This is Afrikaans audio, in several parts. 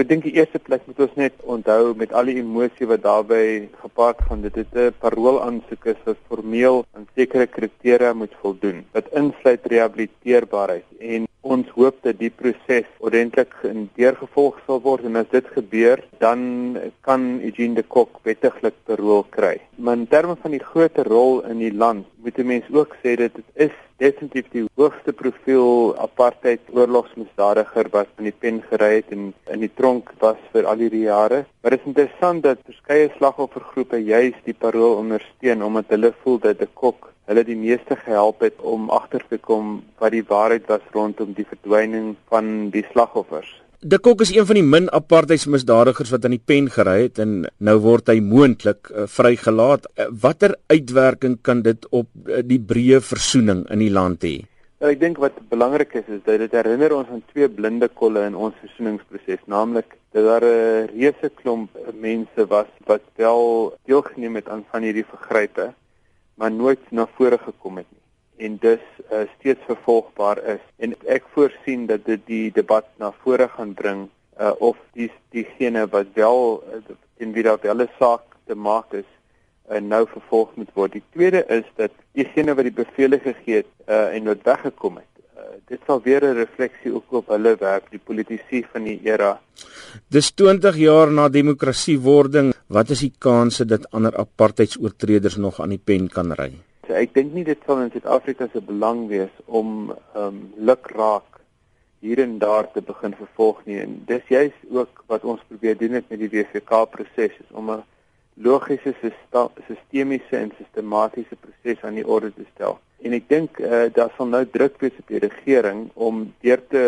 Ek dink die eerste plek moet ons net onthou met al die emosie wat daarbey gepaard gaan, dit is 'n parool aansoek is wat formeel aan sekere kriteria moet voldoen. Dit insluit rehabiliteerbaarheid en ons hoop dat die proses ordentlik deurgevolg sal word en as dit gebeur, dan kan Eugene de Kok wettiglik parool kry. Maar in terme van die groot rol in die land, moet 'n mens ook sê dit is definitief die hoogste profiel apartheid oorlogsmisdadiger wat in die pen gery het en in die tronk was vir al hierdie jare. Maar dit is interessant dat verskeie slagoffergroepe juis die parool ondersteun omdat hulle voel dat de Kok hulle die meeste gehelp het om agter te kom wat die waarheid was rondom die verdwyning van die slagoffers. De Kok is een van die min apartheidsmisdadigers wat aan die pen gery het en nou word hy moontlik uh, vrygelaat. Uh, Watter uitwerking kan dit op uh, die breë versoening in die land hê? Nou, ek dink wat belangrik is is dat dit herinner ons aan twee blinde kolle in ons versoeningsproses, naamlik dat daar 'n reuse klomp mense was wat wel deelgeneem het aan van hierdie vergrype, maar nooit na vore gekom het nie en dus uh, steeds vervolgbaar is en ek voorsien dat dit die debat na vore gaan bring uh, of die diegene wat wel uh, in wie daar wel 'n saak te maak is uh, nou vervolg moet word. Die tweede is dat diegene wat die bevele gegee het uh, en wat weggekom het dit sal weer 'n refleksie ook op hulle werk, die politisie van die era. Dis 20 jaar na demokrasiewording, wat is die kanse dat ander apartheidsoortreders nog aan die pen kan ry? So ek dink nie dit sal in Suid-Afrika se belang wees om ehm um, lukraak hier en daar te begin vervolg nie. En dis juist ook wat ons probeer doen met die WVK proses is om 'n logiese sistemiese en sistematiese proses aan die orde te stel. En ek dink uh, daar sal nou druk wees op die regering om deur te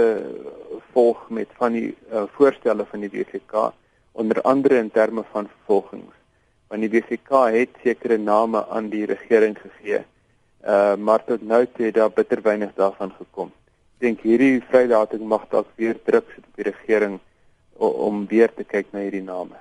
volg met van die uh, voorstelle van die WVK onder andere in terme van vervolgings want die BVK het sekere name aan die regering gegee. Uh maar tot nou toe het daar bitter weinig daarvan gekom. Ek dink hierdie vrylating mag dalk weer druk sit op die regering om weer te kyk na hierdie name.